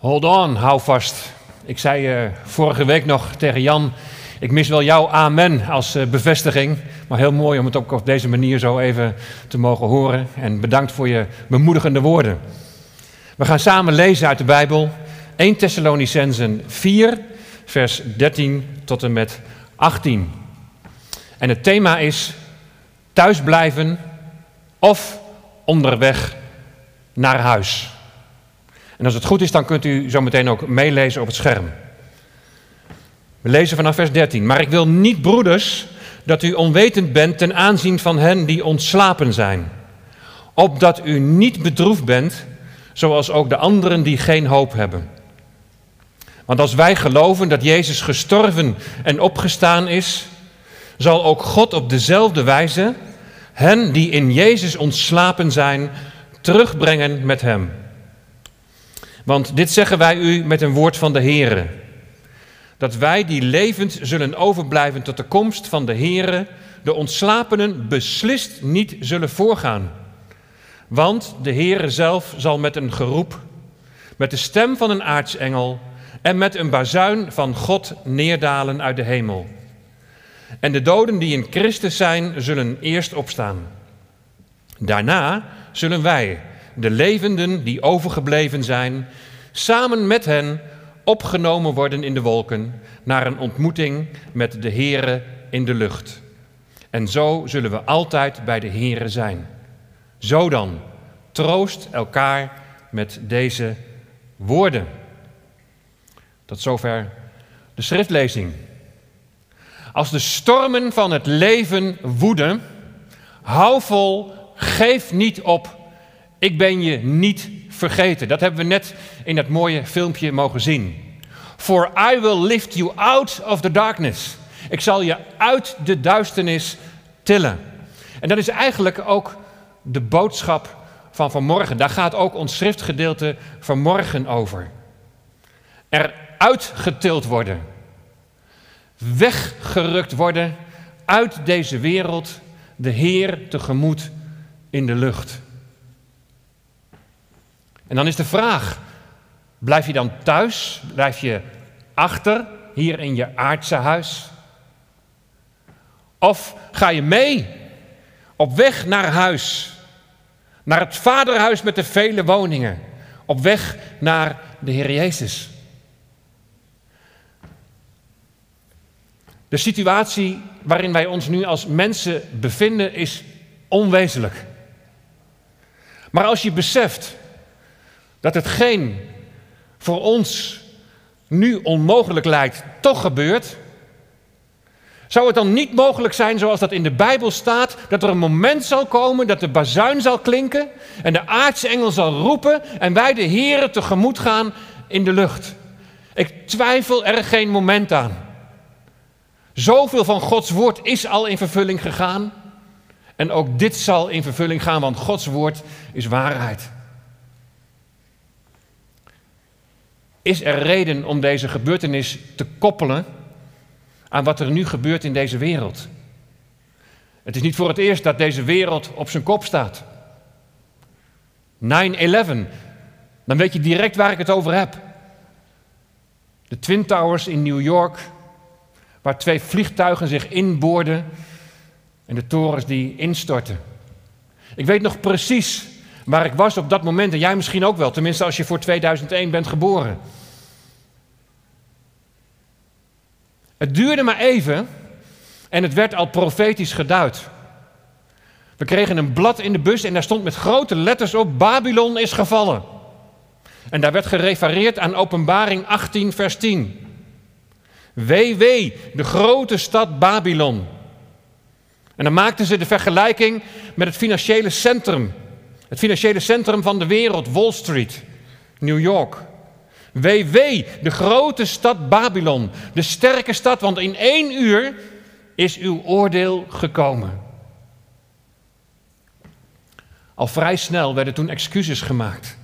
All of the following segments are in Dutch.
Hold on, hou vast. Ik zei uh, vorige week nog tegen Jan, ik mis wel jouw amen als uh, bevestiging. Maar heel mooi om het ook op deze manier zo even te mogen horen. En bedankt voor je bemoedigende woorden. We gaan samen lezen uit de Bijbel. 1 Thessalonicensen 4, vers 13 tot en met 18. En het thema is thuisblijven of onderweg naar huis. En als het goed is, dan kunt u zo meteen ook meelezen op het scherm. We lezen vanaf vers 13. Maar ik wil niet, broeders, dat u onwetend bent ten aanzien van hen die ontslapen zijn. Opdat u niet bedroefd bent, zoals ook de anderen die geen hoop hebben. Want als wij geloven dat Jezus gestorven en opgestaan is, zal ook God op dezelfde wijze hen die in Jezus ontslapen zijn, terugbrengen met Hem. Want dit zeggen wij u met een woord van de Heere. Dat wij die levend zullen overblijven tot de komst van de Heere, de ontslapenen beslist niet zullen voorgaan. Want de Heere zelf zal met een geroep, met de stem van een aartsengel en met een bazuin van God neerdalen uit de hemel. En de doden die in Christus zijn, zullen eerst opstaan. Daarna zullen wij, de levenden die overgebleven zijn, samen met hen opgenomen worden in de wolken naar een ontmoeting met de Here in de lucht. En zo zullen we altijd bij de Here zijn. Zo dan, troost elkaar met deze woorden. Tot zover de schriftlezing. Als de stormen van het leven woeden, hou vol, geef niet op. Ik ben je niet vergeten. Dat hebben we net in dat mooie filmpje mogen zien. For I will lift you out of the darkness. Ik zal je uit de duisternis tillen. En dat is eigenlijk ook de boodschap van vanmorgen. Daar gaat ook ons schriftgedeelte vanmorgen over. Er uitgetild worden. Weggerukt worden uit deze wereld. De Heer tegemoet in de lucht. En dan is de vraag: blijf je dan thuis? Blijf je achter hier in je aardse huis? Of ga je mee op weg naar huis? Naar het vaderhuis met de vele woningen. Op weg naar de Heer Jezus. De situatie waarin wij ons nu als mensen bevinden is onwezenlijk. Maar als je beseft dat hetgeen voor ons nu onmogelijk lijkt, toch gebeurt, zou het dan niet mogelijk zijn, zoals dat in de Bijbel staat, dat er een moment zal komen dat de bazuin zal klinken en de aardse engel zal roepen en wij de Here tegemoet gaan in de lucht? Ik twijfel er geen moment aan. Zoveel van Gods woord is al in vervulling gegaan. En ook dit zal in vervulling gaan, want Gods woord is waarheid. Is er reden om deze gebeurtenis te koppelen aan wat er nu gebeurt in deze wereld? Het is niet voor het eerst dat deze wereld op zijn kop staat. 9-11, dan weet je direct waar ik het over heb. De Twin Towers in New York, waar twee vliegtuigen zich inboorden en de torens die instortten. Ik weet nog precies waar ik was op dat moment en jij misschien ook wel, tenminste als je voor 2001 bent geboren. Het duurde maar even en het werd al profetisch geduid. We kregen een blad in de bus en daar stond met grote letters op: Babylon is gevallen. En daar werd gerefereerd aan Openbaring 18, vers 10. Wee, wee, de grote stad Babylon. En dan maakten ze de vergelijking met het financiële centrum. Het financiële centrum van de wereld, Wall Street, New York. Wee, de grote stad Babylon. De sterke stad, want in één uur is uw oordeel gekomen. Al vrij snel werden toen excuses gemaakt.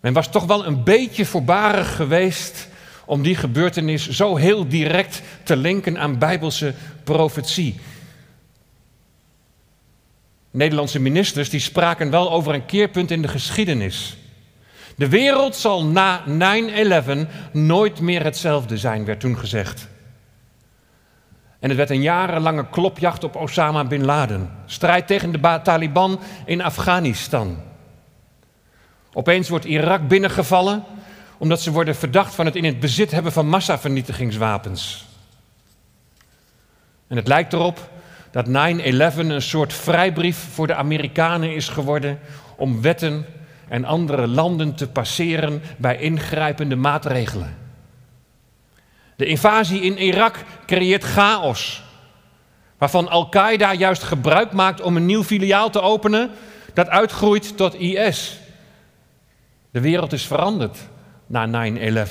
Men was toch wel een beetje voorbarig geweest om die gebeurtenis zo heel direct te linken aan bijbelse profetie. Nederlandse ministers die spraken wel over een keerpunt in de geschiedenis. De wereld zal na 9-11 nooit meer hetzelfde zijn, werd toen gezegd. En het werd een jarenlange klopjacht op Osama bin Laden. Strijd tegen de Taliban in Afghanistan. Opeens wordt Irak binnengevallen omdat ze worden verdacht van het in het bezit hebben van massavernietigingswapens. En het lijkt erop dat 9-11 een soort vrijbrief voor de Amerikanen is geworden om wetten en andere landen te passeren bij ingrijpende maatregelen. De invasie in Irak creëert chaos, waarvan Al-Qaeda juist gebruik maakt om een nieuw filiaal te openen dat uitgroeit tot IS. De wereld is veranderd na 9-11.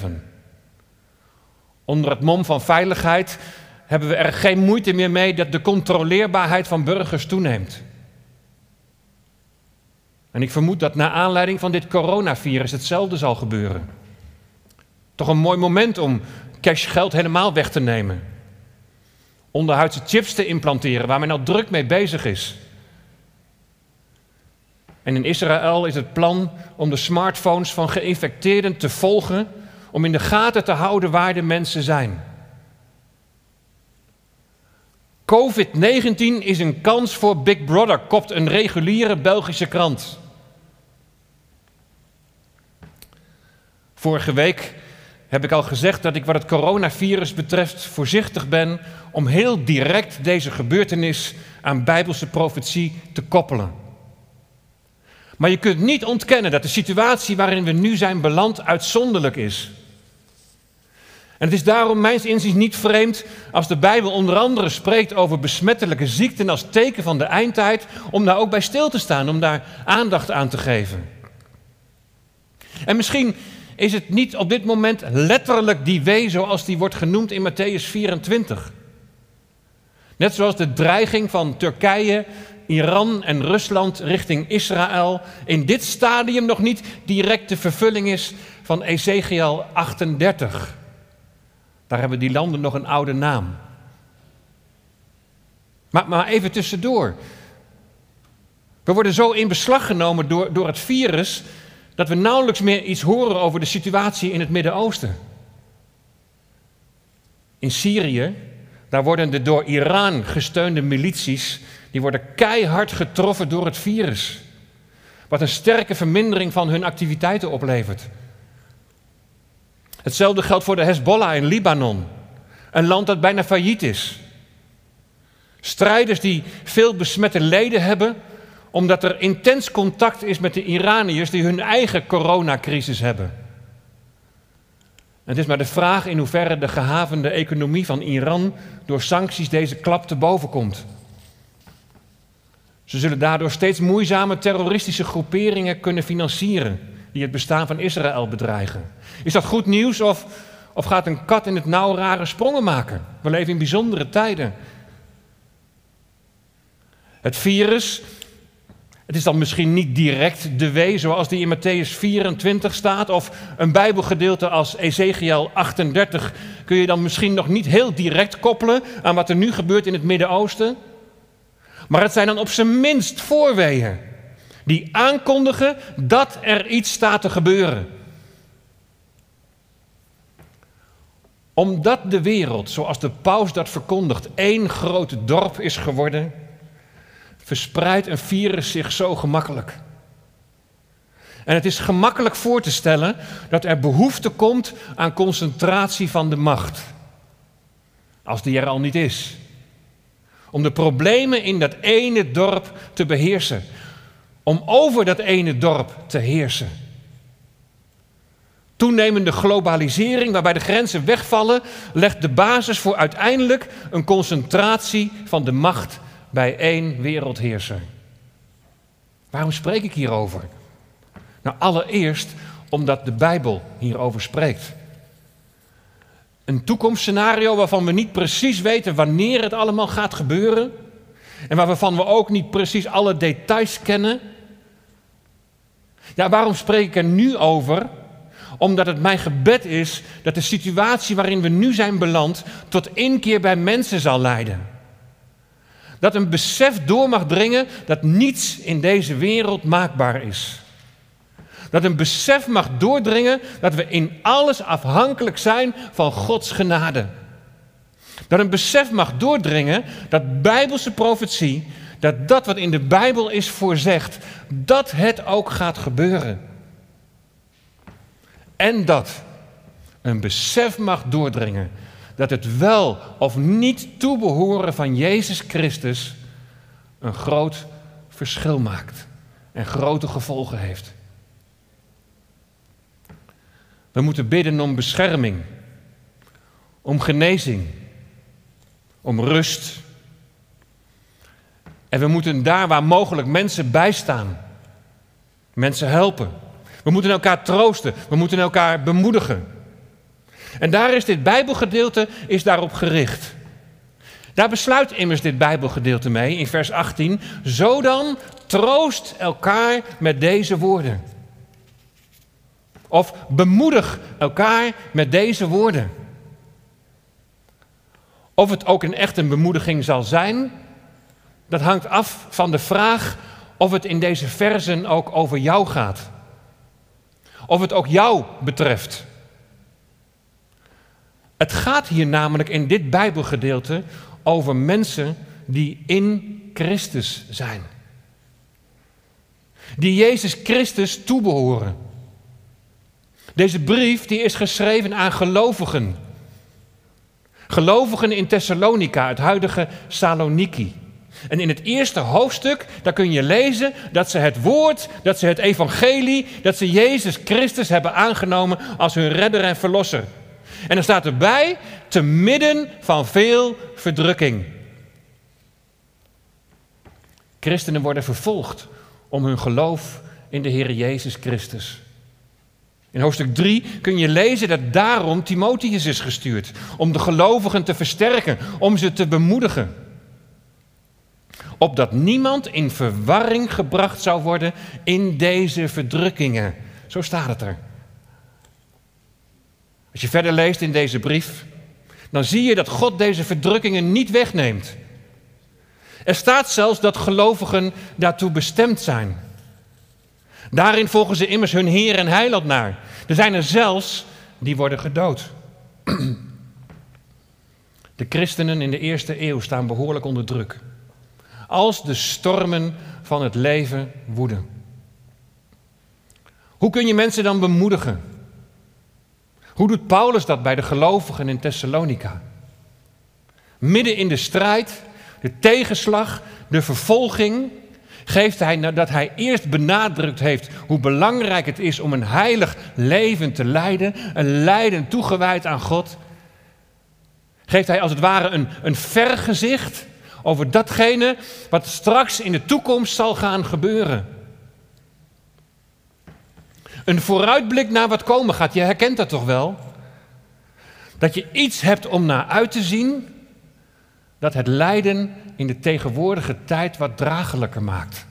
Onder het mom van veiligheid hebben we er geen moeite meer mee dat de controleerbaarheid van burgers toeneemt. En ik vermoed dat na aanleiding van dit coronavirus hetzelfde zal gebeuren. Toch een mooi moment om cashgeld helemaal weg te nemen. Onderhuidse chips te implanteren, waar men al druk mee bezig is. En in Israël is het plan om de smartphones van geïnfecteerden te volgen, om in de gaten te houden waar de mensen zijn. COVID-19 is een kans voor Big Brother, kopt een reguliere Belgische krant. Vorige week heb ik al gezegd dat ik wat het coronavirus betreft voorzichtig ben om heel direct deze gebeurtenis aan bijbelse profetie te koppelen. Maar je kunt niet ontkennen dat de situatie waarin we nu zijn beland uitzonderlijk is. En het is daarom mijns inziens niet vreemd als de Bijbel onder andere spreekt over besmettelijke ziekten als teken van de eindtijd, om daar ook bij stil te staan, om daar aandacht aan te geven. En misschien is het niet op dit moment letterlijk die wee zoals die wordt genoemd in Matthäus 24. Net zoals de dreiging van Turkije, Iran en Rusland richting Israël in dit stadium nog niet direct de vervulling is van Ezekiel 38. Daar hebben die landen nog een oude naam. Maar, maar even tussendoor. We worden zo in beslag genomen door, door het virus dat we nauwelijks meer iets horen over de situatie in het Midden-Oosten. In Syrië, daar worden de door Iran gesteunde milities, die worden keihard getroffen door het virus. Wat een sterke vermindering van hun activiteiten oplevert. Hetzelfde geldt voor de Hezbollah in Libanon, een land dat bijna failliet is. Strijders die veel besmette leden hebben, omdat er intens contact is met de Iraniërs die hun eigen coronacrisis hebben. Het is maar de vraag in hoeverre de gehavende economie van Iran door sancties deze klap te boven komt. Ze zullen daardoor steeds moeizame terroristische groeperingen kunnen financieren die het bestaan van Israël bedreigen. Is dat goed nieuws of, of gaat een kat in het nauw rare sprongen maken? We leven in bijzondere tijden. Het virus het is dan misschien niet direct de wee zoals die in Matthäus 24 staat, of een Bijbelgedeelte als Ezekiel 38 kun je dan misschien nog niet heel direct koppelen aan wat er nu gebeurt in het Midden-Oosten. Maar het zijn dan op zijn minst voorweeën die aankondigen dat er iets staat te gebeuren. Omdat de wereld, zoals de paus dat verkondigt, één groot dorp is geworden, verspreidt een virus zich zo gemakkelijk. En het is gemakkelijk voor te stellen dat er behoefte komt aan concentratie van de macht. Als die er al niet is. Om de problemen in dat ene dorp te beheersen. Om over dat ene dorp te heersen. Toenemende globalisering, waarbij de grenzen wegvallen, legt de basis voor uiteindelijk een concentratie van de macht bij één wereldheerser. Waarom spreek ik hierover? Nou, allereerst omdat de Bijbel hierover spreekt. Een toekomstscenario waarvan we niet precies weten wanneer het allemaal gaat gebeuren. En waarvan we ook niet precies alle details kennen. Ja, waarom spreek ik er nu over? Omdat het mijn gebed is dat de situatie waarin we nu zijn beland tot inkeer bij mensen zal leiden. Dat een besef door mag dringen dat niets in deze wereld maakbaar is. Dat een besef mag doordringen dat we in alles afhankelijk zijn van Gods genade. Dat een besef mag doordringen dat bijbelse profetie, dat dat wat in de Bijbel is voorzegd, dat het ook gaat gebeuren. En dat een besef mag doordringen dat het wel of niet toebehoren van Jezus Christus een groot verschil maakt en grote gevolgen heeft. We moeten bidden om bescherming, om genezing, om rust. En we moeten daar waar mogelijk mensen bijstaan, mensen helpen. We moeten elkaar troosten, we moeten elkaar bemoedigen. En daar is dit Bijbelgedeelte is daarop gericht. Daar besluit immers dit Bijbelgedeelte mee in vers 18. Zo dan troost elkaar met deze woorden. Of bemoedig elkaar met deze woorden. Of het ook een echte bemoediging zal zijn, dat hangt af van de vraag of het in deze versen ook over jou gaat. Of het ook jou betreft. Het gaat hier namelijk in dit Bijbelgedeelte over mensen die in Christus zijn. Die Jezus Christus toebehoren. Deze brief die is geschreven aan gelovigen. Gelovigen in Thessalonica, het huidige Saloniki. En in het eerste hoofdstuk, daar kun je lezen dat ze het woord, dat ze het evangelie, dat ze Jezus Christus hebben aangenomen als hun redder en verlosser. En er staat erbij, te midden van veel verdrukking. Christenen worden vervolgd om hun geloof in de Heer Jezus Christus. In hoofdstuk 3 kun je lezen dat daarom Timotheus is gestuurd. Om de gelovigen te versterken, om ze te bemoedigen. Opdat niemand in verwarring gebracht zou worden in deze verdrukkingen. Zo staat het er. Als je verder leest in deze brief, dan zie je dat God deze verdrukkingen niet wegneemt. Er staat zelfs dat gelovigen daartoe bestemd zijn. Daarin volgen ze immers hun Heer en Heiland naar. Er zijn er zelfs die worden gedood. De christenen in de eerste eeuw staan behoorlijk onder druk. Als de stormen van het leven woeden. Hoe kun je mensen dan bemoedigen? Hoe doet Paulus dat bij de gelovigen in Thessalonica? Midden in de strijd, de tegenslag, de vervolging, geeft hij nadat hij eerst benadrukt heeft hoe belangrijk het is om een heilig leven te leiden, een lijden toegewijd aan God, geeft hij als het ware een, een vergezicht over datgene wat straks in de toekomst zal gaan gebeuren. Een vooruitblik naar wat komen gaat. Je herkent dat toch wel? Dat je iets hebt om naar uit te zien, dat het lijden in de tegenwoordige tijd wat draaglijker maakt.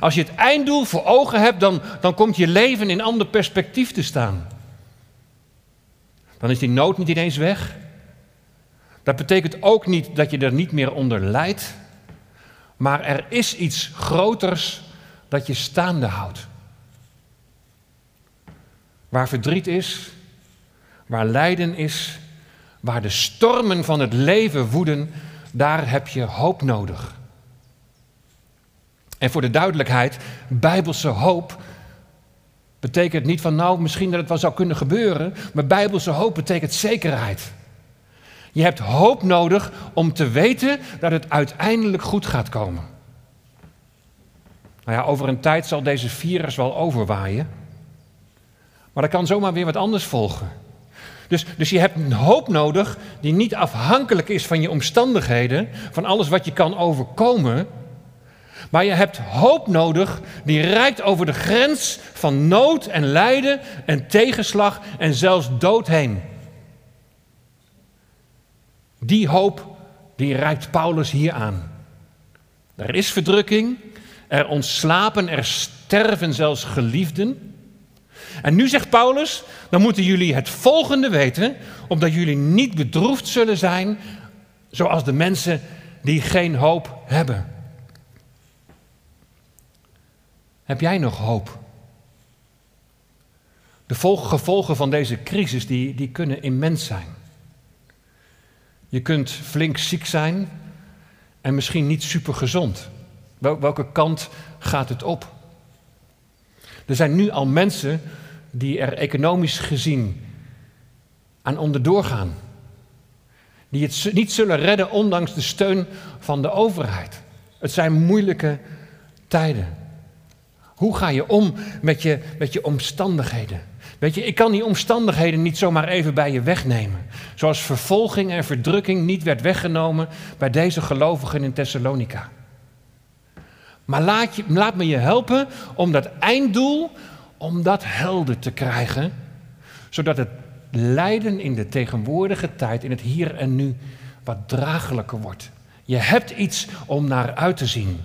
Als je het einddoel voor ogen hebt, dan, dan komt je leven in ander perspectief te staan. Dan is die nood niet ineens weg. Dat betekent ook niet dat je er niet meer onder lijdt, maar er is iets groters dat je staande houdt. Waar verdriet is, waar lijden is, waar de stormen van het leven woeden, daar heb je hoop nodig. En voor de duidelijkheid, bijbelse hoop betekent niet van nou, misschien dat het wel zou kunnen gebeuren, maar bijbelse hoop betekent zekerheid. Je hebt hoop nodig om te weten dat het uiteindelijk goed gaat komen. Nou ja, over een tijd zal deze virus wel overwaaien. Maar er kan zomaar weer wat anders volgen. Dus, dus je hebt een hoop nodig die niet afhankelijk is van je omstandigheden, van alles wat je kan overkomen. Maar je hebt hoop nodig die reikt over de grens van nood en lijden en tegenslag en zelfs dood heen. Die hoop die reikt Paulus hier aan. Er is verdrukking, er ontslapen, er sterven zelfs geliefden. En nu zegt Paulus, dan moeten jullie het volgende weten, omdat jullie niet bedroefd zullen zijn zoals de mensen die geen hoop hebben. Heb jij nog hoop De gevolgen van deze crisis die, die kunnen immens zijn. Je kunt flink ziek zijn en misschien niet super gezond. Welke kant gaat het op? Er zijn nu al mensen die er economisch gezien aan onderdoor gaan. Die het niet zullen redden ondanks de steun van de overheid. Het zijn moeilijke tijden. Hoe ga je om met je, met je omstandigheden? Weet je, ik kan die omstandigheden niet zomaar even bij je wegnemen. Zoals vervolging en verdrukking niet werd weggenomen bij deze gelovigen in Thessalonica. Maar laat, je, laat me je helpen om dat einddoel, om dat helder te krijgen. Zodat het lijden in de tegenwoordige tijd, in het hier en nu, wat draaglijker wordt. Je hebt iets om naar uit te zien.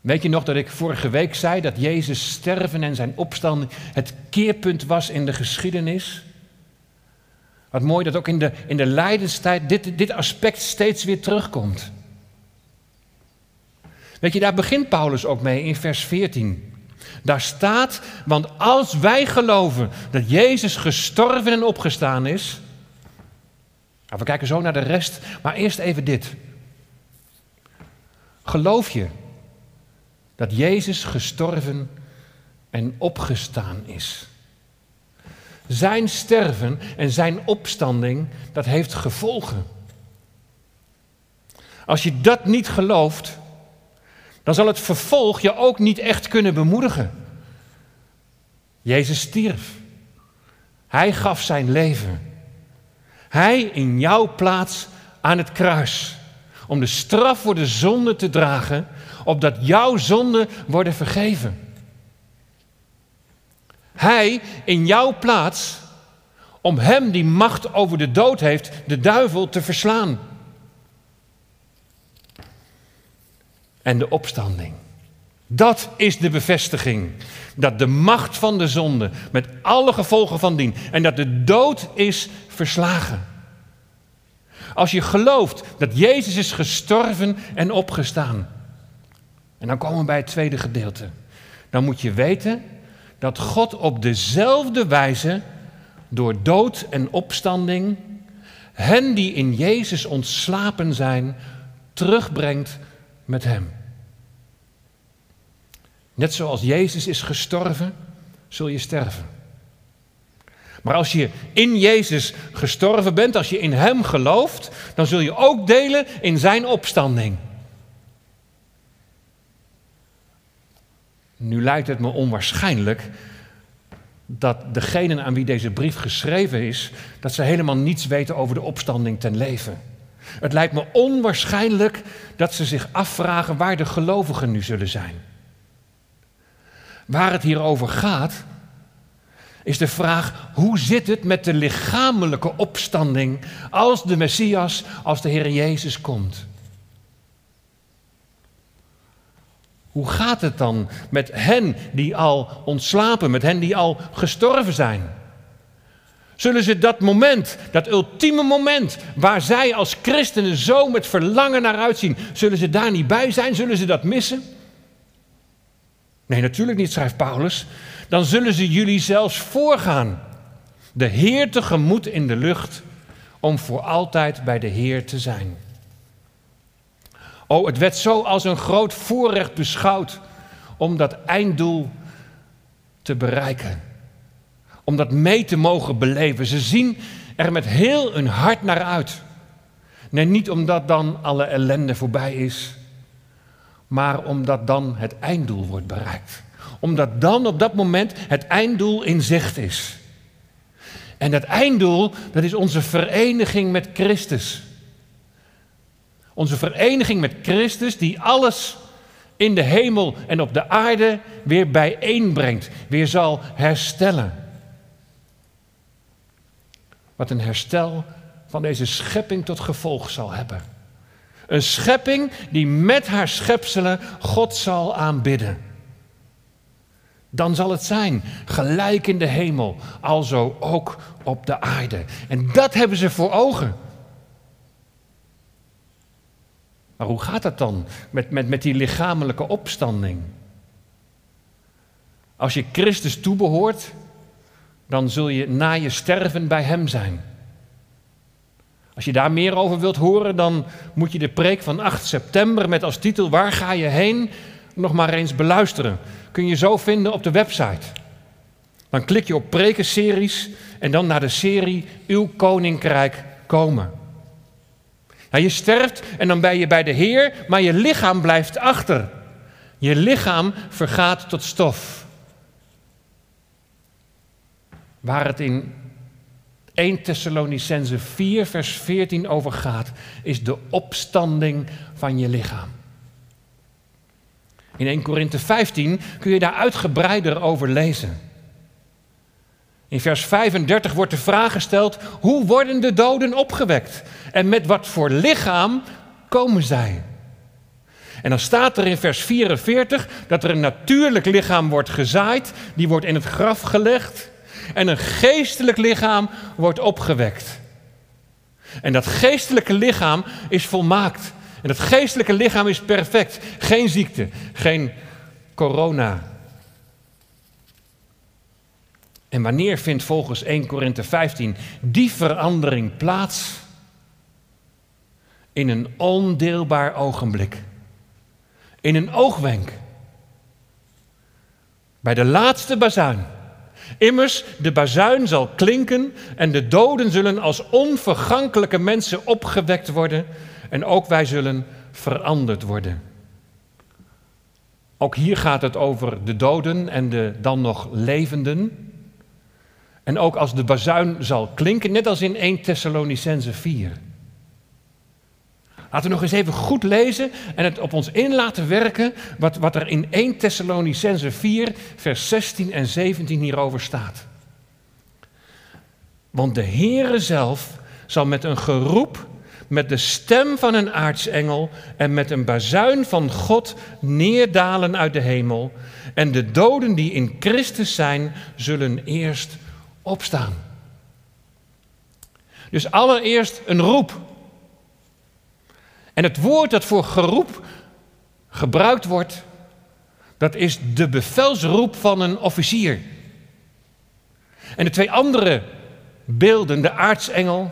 Weet je nog dat ik vorige week zei dat Jezus sterven en zijn opstanding het keerpunt was in de geschiedenis? Wat mooi dat ook in de, in de lijdenstijd dit, dit aspect steeds weer terugkomt. Weet je, daar begint Paulus ook mee in vers 14. Daar staat, want als wij geloven dat Jezus gestorven en opgestaan is. Nou, we kijken zo naar de rest, maar eerst even dit. Geloof je dat Jezus gestorven en opgestaan is? Zijn sterven en zijn opstanding, dat heeft gevolgen. Als je dat niet gelooft, dan zal het vervolg je ook niet echt kunnen bemoedigen. Jezus stierf. Hij gaf zijn leven. Hij in jouw plaats aan het kruis. Om de straf voor de zonde te dragen, opdat jouw zonden worden vergeven. Hij in jouw plaats, om hem die macht over de dood heeft, de duivel te verslaan. en de opstanding. Dat is de bevestiging. Dat de macht van de zonde, met alle gevolgen van dien, en dat de dood is verslagen. Als je gelooft dat Jezus is gestorven en opgestaan. En dan komen we bij het tweede gedeelte. Dan moet je weten dat God op dezelfde wijze, door dood en opstanding, hen die in Jezus ontslapen zijn, terugbrengt met Hem. Net zoals Jezus is gestorven, zul je sterven. Maar als je in Jezus gestorven bent, als je in Hem gelooft, dan zul je ook delen in Zijn opstanding. Nu lijkt het me onwaarschijnlijk dat degenen aan wie deze brief geschreven is, dat ze helemaal niets weten over de opstanding ten leven. Het lijkt me onwaarschijnlijk dat ze zich afvragen waar de gelovigen nu zullen zijn. Waar het hier over gaat, is de vraag: hoe zit het met de lichamelijke opstanding als de Messias, als de Heer Jezus komt? Hoe gaat het dan met hen die al ontslapen, met hen die al gestorven zijn? Zullen ze dat moment, dat ultieme moment waar zij als christenen zo met verlangen naar uitzien, zullen ze daar niet bij zijn? Zullen ze dat missen? Nee, natuurlijk niet, schrijft Paulus. Dan zullen ze jullie zelfs voorgaan. De Heer tegemoet in de lucht om voor altijd bij de Heer te zijn. Oh, het werd zo als een groot voorrecht beschouwd om dat einddoel te bereiken. Om dat mee te mogen beleven. Ze zien er met heel hun hart naar uit. Nee, niet omdat dan alle ellende voorbij is, maar omdat dan het einddoel wordt bereikt. Omdat dan op dat moment het einddoel in zicht is. En dat einddoel, dat is onze vereniging met Christus. Onze vereniging met Christus die alles in de hemel en op de aarde weer bijeenbrengt, weer zal herstellen. Wat een herstel van deze schepping tot gevolg zal hebben. Een schepping die met haar schepselen God zal aanbidden. Dan zal het zijn, gelijk in de hemel, alzo ook op de aarde. En dat hebben ze voor ogen. Maar hoe gaat dat dan met, met, met die lichamelijke opstanding? Als je Christus toebehoort, dan zul je na je sterven bij Hem zijn. Als je daar meer over wilt horen, dan moet je de preek van 8 september met als titel Waar ga je heen? nog maar eens beluisteren. Kun je zo vinden op de website. Dan klik je op prekenseries en dan naar de serie Uw Koninkrijk komen. Nou, je sterft en dan ben je bij de Heer, maar je lichaam blijft achter. Je lichaam vergaat tot stof. Waar het in 1 Thessalonicense 4, vers 14 over gaat, is de opstanding van je lichaam. In 1 Korinthe 15 kun je daar uitgebreider over lezen. In vers 35 wordt de vraag gesteld: hoe worden de doden opgewekt? En met wat voor lichaam komen zij? En dan staat er in vers 44 dat er een natuurlijk lichaam wordt gezaaid, die wordt in het graf gelegd, en een geestelijk lichaam wordt opgewekt. En dat geestelijke lichaam is volmaakt. En dat geestelijke lichaam is perfect. Geen ziekte, geen corona. En wanneer vindt volgens 1 Korinthe 15 die verandering plaats? In een ondeelbaar ogenblik. In een oogwenk. Bij de laatste bazuin. Immers, de bazuin zal klinken en de doden zullen als onvergankelijke mensen opgewekt worden en ook wij zullen veranderd worden. Ook hier gaat het over de doden en de dan nog levenden. En ook als de bazuin zal klinken, net als in 1 Thessalonicense 4. Laten we nog eens even goed lezen en het op ons in laten werken wat, wat er in 1 Thessalonicense 4, vers 16 en 17 hierover staat. Want de Heere zelf zal met een geroep, met de stem van een aartsengel en met een bazuin van God neerdalen uit de hemel. En de doden die in Christus zijn, zullen eerst opstaan. Dus allereerst een roep. En het woord dat voor geroep gebruikt wordt, dat is de bevelsroep van een officier. En de twee andere beelden, de aartsengel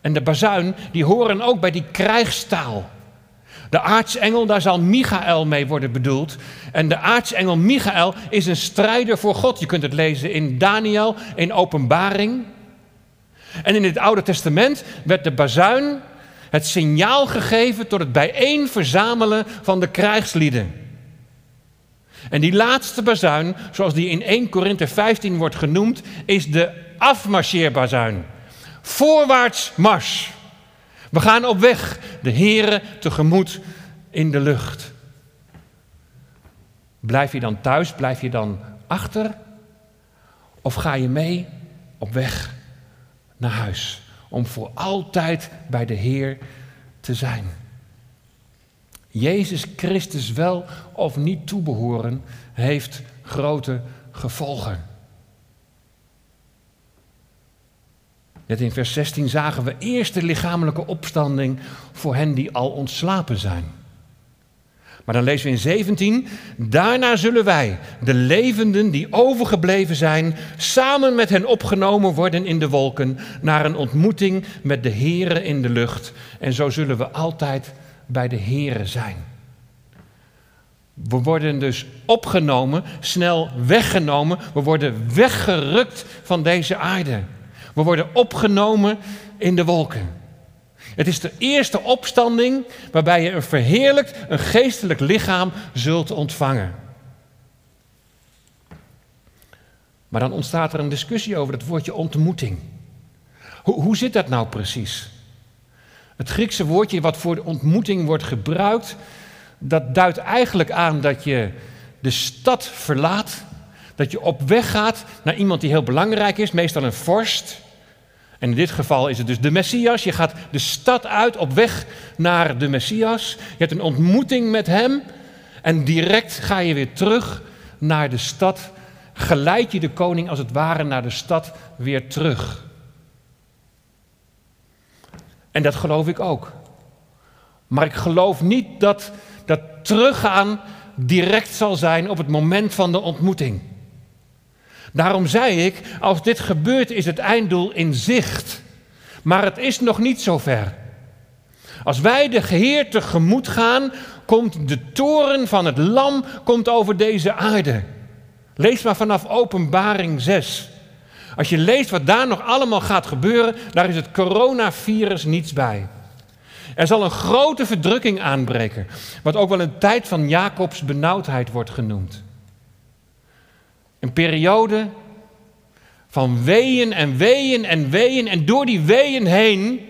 en de bazuin, die horen ook bij die krijgstaal. De aartsengel, daar zal Michael mee worden bedoeld. En de aartsengel Michael is een strijder voor God. Je kunt het lezen in Daniel, in Openbaring. En in het Oude Testament werd de bazuin het signaal gegeven tot het bijeen verzamelen van de krijgslieden. En die laatste bazuin, zoals die in 1 Korinthe 15 wordt genoemd, is de afmarcheerbazuin. Voorwaarts mars. We gaan op weg, de Here tegemoet in de lucht. Blijf je dan thuis, blijf je dan achter? Of ga je mee op weg naar huis? Om voor altijd bij de Heer te zijn. Jezus Christus wel of niet toebehoren heeft grote gevolgen. Net in vers 16 zagen we eerst de lichamelijke opstanding voor hen die al ontslapen zijn. Maar dan lezen we in 17, daarna zullen wij, de levenden die overgebleven zijn, samen met hen opgenomen worden in de wolken naar een ontmoeting met de Here in de lucht. En zo zullen we altijd bij de Here zijn. We worden dus opgenomen, snel weggenomen, we worden weggerukt van deze aarde. We worden opgenomen in de wolken. Het is de eerste opstanding waarbij je een verheerlijkt, een geestelijk lichaam zult ontvangen. Maar dan ontstaat er een discussie over het woordje ontmoeting. Hoe, hoe zit dat nou precies? Het Griekse woordje wat voor de ontmoeting wordt gebruikt, dat duidt eigenlijk aan dat je de stad verlaat, dat je op weg gaat naar iemand die heel belangrijk is, meestal een vorst. En in dit geval is het dus de Messias. Je gaat de stad uit op weg naar de Messias. Je hebt een ontmoeting met hem. En direct ga je weer terug naar de stad. Geleid je de koning als het ware naar de stad weer terug. En dat geloof ik ook. Maar ik geloof niet dat dat teruggaan direct zal zijn op het moment van de ontmoeting. Daarom zei ik, als dit gebeurt is het einddoel in zicht. Maar het is nog niet zover. Als wij de Heer tegemoet gaan, komt de toren van het lam komt over deze aarde. Lees maar vanaf Openbaring 6. Als je leest wat daar nog allemaal gaat gebeuren, daar is het coronavirus niets bij. Er zal een grote verdrukking aanbreken, wat ook wel een tijd van Jacobs benauwdheid wordt genoemd. Een periode van weeën en weeën en weeën. En door die weeën heen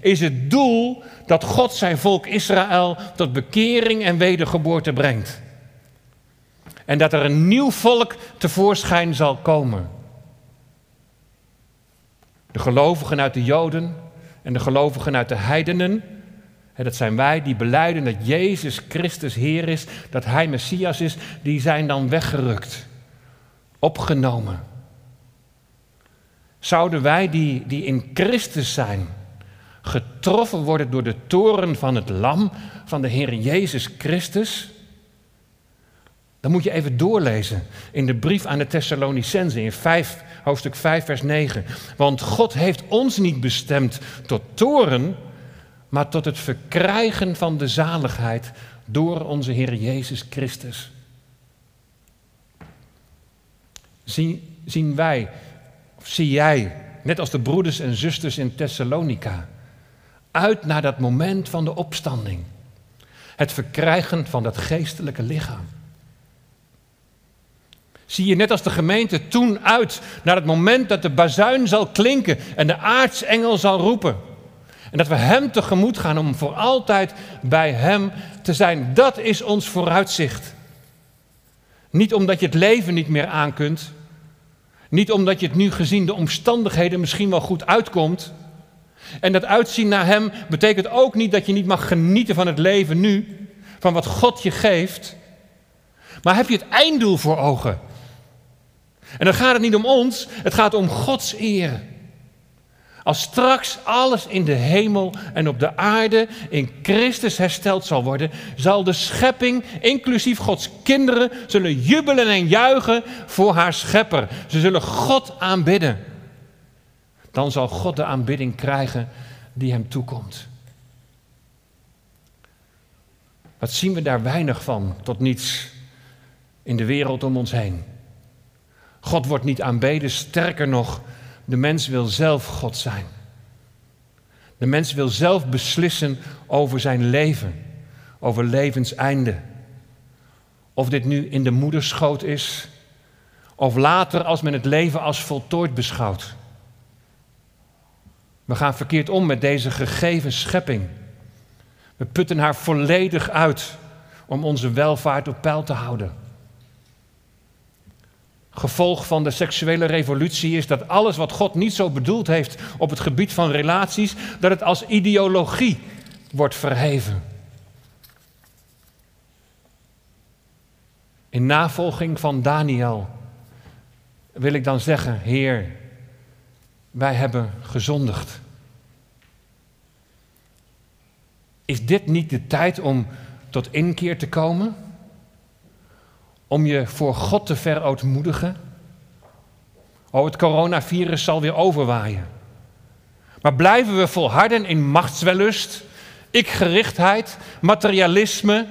is het doel dat God zijn volk Israël tot bekering en wedergeboorte brengt. En dat er een nieuw volk tevoorschijn zal komen. De gelovigen uit de Joden en de gelovigen uit de heidenen. Dat zijn wij die beleiden dat Jezus Christus Heer is, dat Hij Messias is, die zijn dan weggerukt, opgenomen. Zouden wij die, die in Christus zijn, getroffen worden door de toren van het lam van de Heer Jezus Christus? Dan moet je even doorlezen in de brief aan de Thessalonicenzen in 5, hoofdstuk 5, vers 9. Want God heeft ons niet bestemd tot toren, maar tot het verkrijgen van de zaligheid door onze Heer Jezus Christus. Zien, wij, of zie jij, net als de broeders en zusters in Thessalonica, uit naar dat moment van de opstanding. Het verkrijgen van dat geestelijke lichaam. Zie je net als de gemeente toen uit naar het moment dat de bazuin zal klinken en de aartsengel zal roepen. En dat we Hem tegemoet gaan om voor altijd bij Hem te zijn. Dat is ons vooruitzicht. Niet omdat je het leven niet meer aan kunt. Niet omdat je het nu gezien de omstandigheden misschien wel goed uitkomt. En dat uitzien naar Hem betekent ook niet dat je niet mag genieten van het leven nu. Van wat God je geeft. Maar heb je het einddoel voor ogen? En dan gaat het niet om ons, het gaat om Gods eer. Als straks alles in de hemel en op de aarde in Christus hersteld zal worden, zal de schepping, inclusief Gods kinderen, zullen jubelen en juichen voor haar schepper. Ze zullen God aanbidden. Dan zal God de aanbidding krijgen die hem toekomt. Wat zien we daar weinig van, tot niets in de wereld om ons heen. God wordt niet aanbeden, sterker nog, de mens wil zelf God zijn. De mens wil zelf beslissen over zijn leven, over levenseinde. Of dit nu in de moederschoot is, of later als men het leven als voltooid beschouwt. We gaan verkeerd om met deze gegeven schepping. We putten haar volledig uit om onze welvaart op peil te houden. Gevolg van de seksuele revolutie is dat alles wat God niet zo bedoeld heeft op het gebied van relaties, dat het als ideologie wordt verheven. In navolging van Daniel wil ik dan zeggen, Heer, wij hebben gezondigd. Is dit niet de tijd om tot inkeer te komen? Om je voor God te verootmoedigen? Oh, het coronavirus zal weer overwaaien. Maar blijven we volharden in machtswellust, ikgerichtheid, materialisme,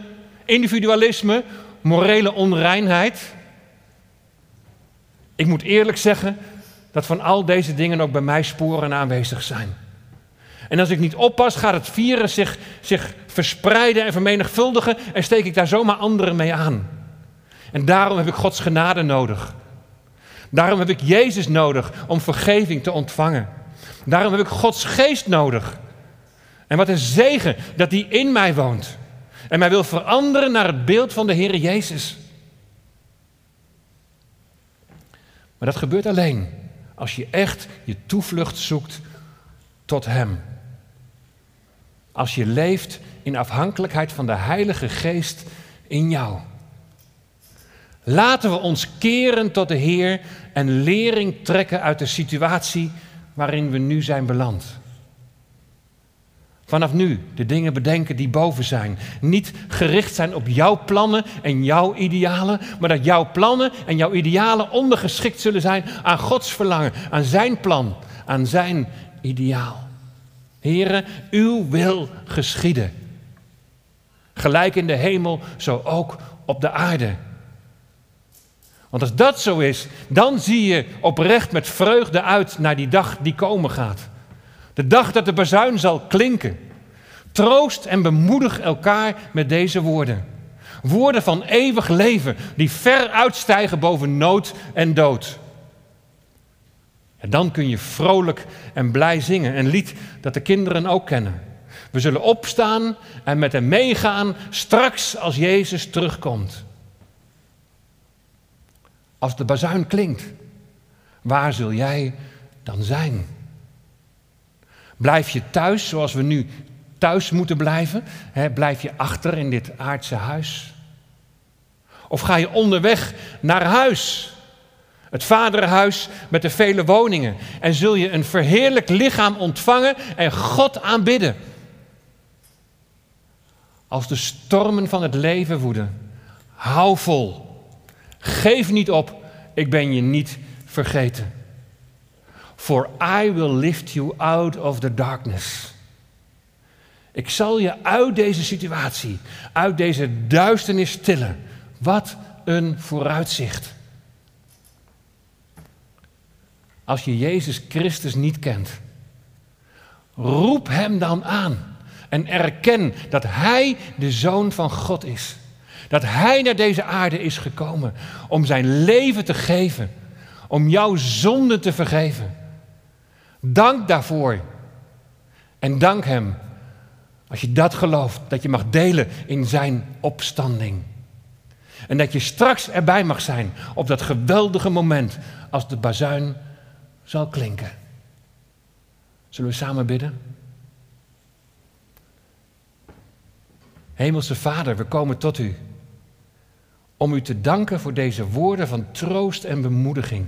individualisme, morele onreinheid? Ik moet eerlijk zeggen dat van al deze dingen ook bij mij sporen aanwezig zijn. En als ik niet oppas, gaat het virus zich, zich verspreiden en vermenigvuldigen en steek ik daar zomaar anderen mee aan. En daarom heb ik Gods genade nodig. Daarom heb ik Jezus nodig om vergeving te ontvangen. Daarom heb ik Gods geest nodig. En wat een zegen dat die in mij woont. En mij wil veranderen naar het beeld van de Heer Jezus. Maar dat gebeurt alleen als je echt je toevlucht zoekt tot Hem. Als je leeft in afhankelijkheid van de Heilige Geest in jou. Laten we ons keren tot de Heer en lering trekken uit de situatie waarin we nu zijn beland. Vanaf nu de dingen bedenken die boven zijn. Niet gericht zijn op jouw plannen en jouw idealen, maar dat jouw plannen en jouw idealen ondergeschikt zullen zijn aan Gods verlangen, aan zijn plan, aan zijn ideaal. Heren, uw wil geschieden. Gelijk in de hemel, zo ook op de aarde. Want als dat zo is, dan zie je oprecht met vreugde uit naar die dag die komen gaat. De dag dat de bazuin zal klinken. Troost en bemoedig elkaar met deze woorden. Woorden van eeuwig leven die ver uitstijgen boven nood en dood. En dan kun je vrolijk en blij zingen. Een lied dat de kinderen ook kennen. We zullen opstaan en met hem meegaan straks als Jezus terugkomt. Als de bazuin klinkt, waar zul jij dan zijn? Blijf je thuis zoals we nu thuis moeten blijven? blijf je achter in dit aardse huis? Of ga je onderweg naar huis? Het vaderhuis met de vele woningen. En zul je een verheerlijk lichaam ontvangen en God aanbidden. Als de stormen van het leven woeden, hou vol. Geef niet op, ik ben je niet vergeten. For I will lift you out of the darkness. Ik zal je uit deze situatie, uit deze duisternis tillen. Wat een vooruitzicht. Als je Jezus Christus niet kent, roep Hem dan aan en erken dat Hij de Zoon van God is. Dat Hij naar deze aarde is gekomen om zijn leven te geven, om jouw zonde te vergeven. Dank daarvoor. En dank Hem, als je dat gelooft, dat je mag delen in Zijn opstanding. En dat je straks erbij mag zijn op dat geweldige moment als de bazuin zal klinken. Zullen we samen bidden? Hemelse Vader, we komen tot U om U te danken voor deze woorden van troost en bemoediging.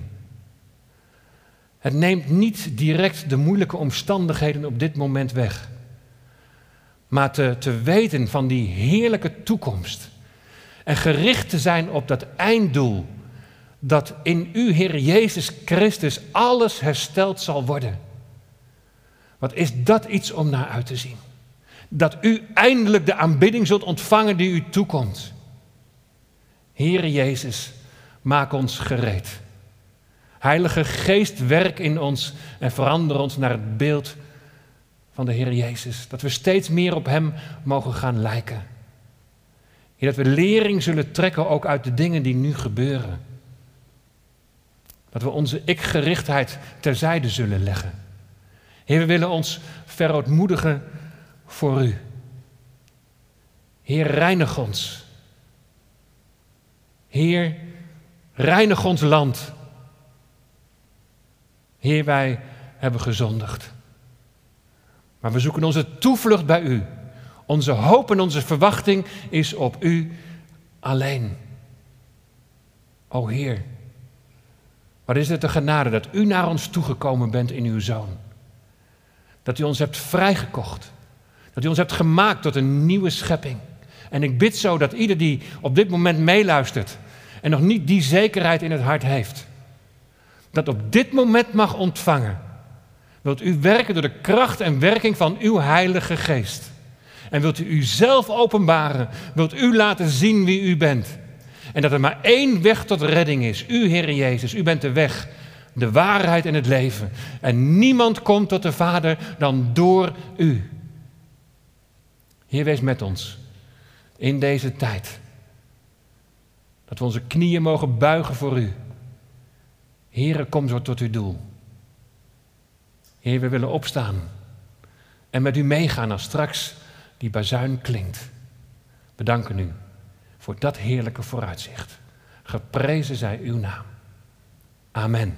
Het neemt niet direct de moeilijke omstandigheden op dit moment weg, maar te, te weten van die heerlijke toekomst en gericht te zijn op dat einddoel, dat in U, Heer Jezus Christus, alles hersteld zal worden. Wat is dat iets om naar uit te zien? Dat U eindelijk de aanbidding zult ontvangen die U toekomt. Heere Jezus, maak ons gereed. Heilige Geest, werk in ons en verander ons naar het beeld van de Heer Jezus. Dat we steeds meer op Hem mogen gaan lijken. Heer, dat we lering zullen trekken ook uit de dingen die nu gebeuren. Dat we onze ik-gerichtheid terzijde zullen leggen. Heer, we willen ons verootmoedigen voor U. Heer, reinig ons. Heer, reinig ons land. Heer, wij hebben gezondigd. Maar we zoeken onze toevlucht bij U. Onze hoop en onze verwachting is op U alleen. O Heer, wat is het de genade dat U naar ons toegekomen bent in Uw Zoon. Dat U ons hebt vrijgekocht. Dat U ons hebt gemaakt tot een nieuwe schepping. En ik bid zo dat ieder die op dit moment meeluistert en nog niet die zekerheid in het hart heeft, dat op dit moment mag ontvangen. Wilt u werken door de kracht en werking van uw Heilige Geest? En wilt u uzelf openbaren? Wilt u laten zien wie u bent? En dat er maar één weg tot redding is. U, Heer Jezus, u bent de weg, de waarheid en het leven. En niemand komt tot de Vader dan door u. Heer, wees met ons in deze tijd. Dat we onze knieën mogen buigen voor u. Heere, kom zo tot uw doel. Heer, we willen opstaan en met u meegaan als straks die bazuin klinkt. Bedanken u voor dat heerlijke vooruitzicht. Geprezen zij uw naam. Amen.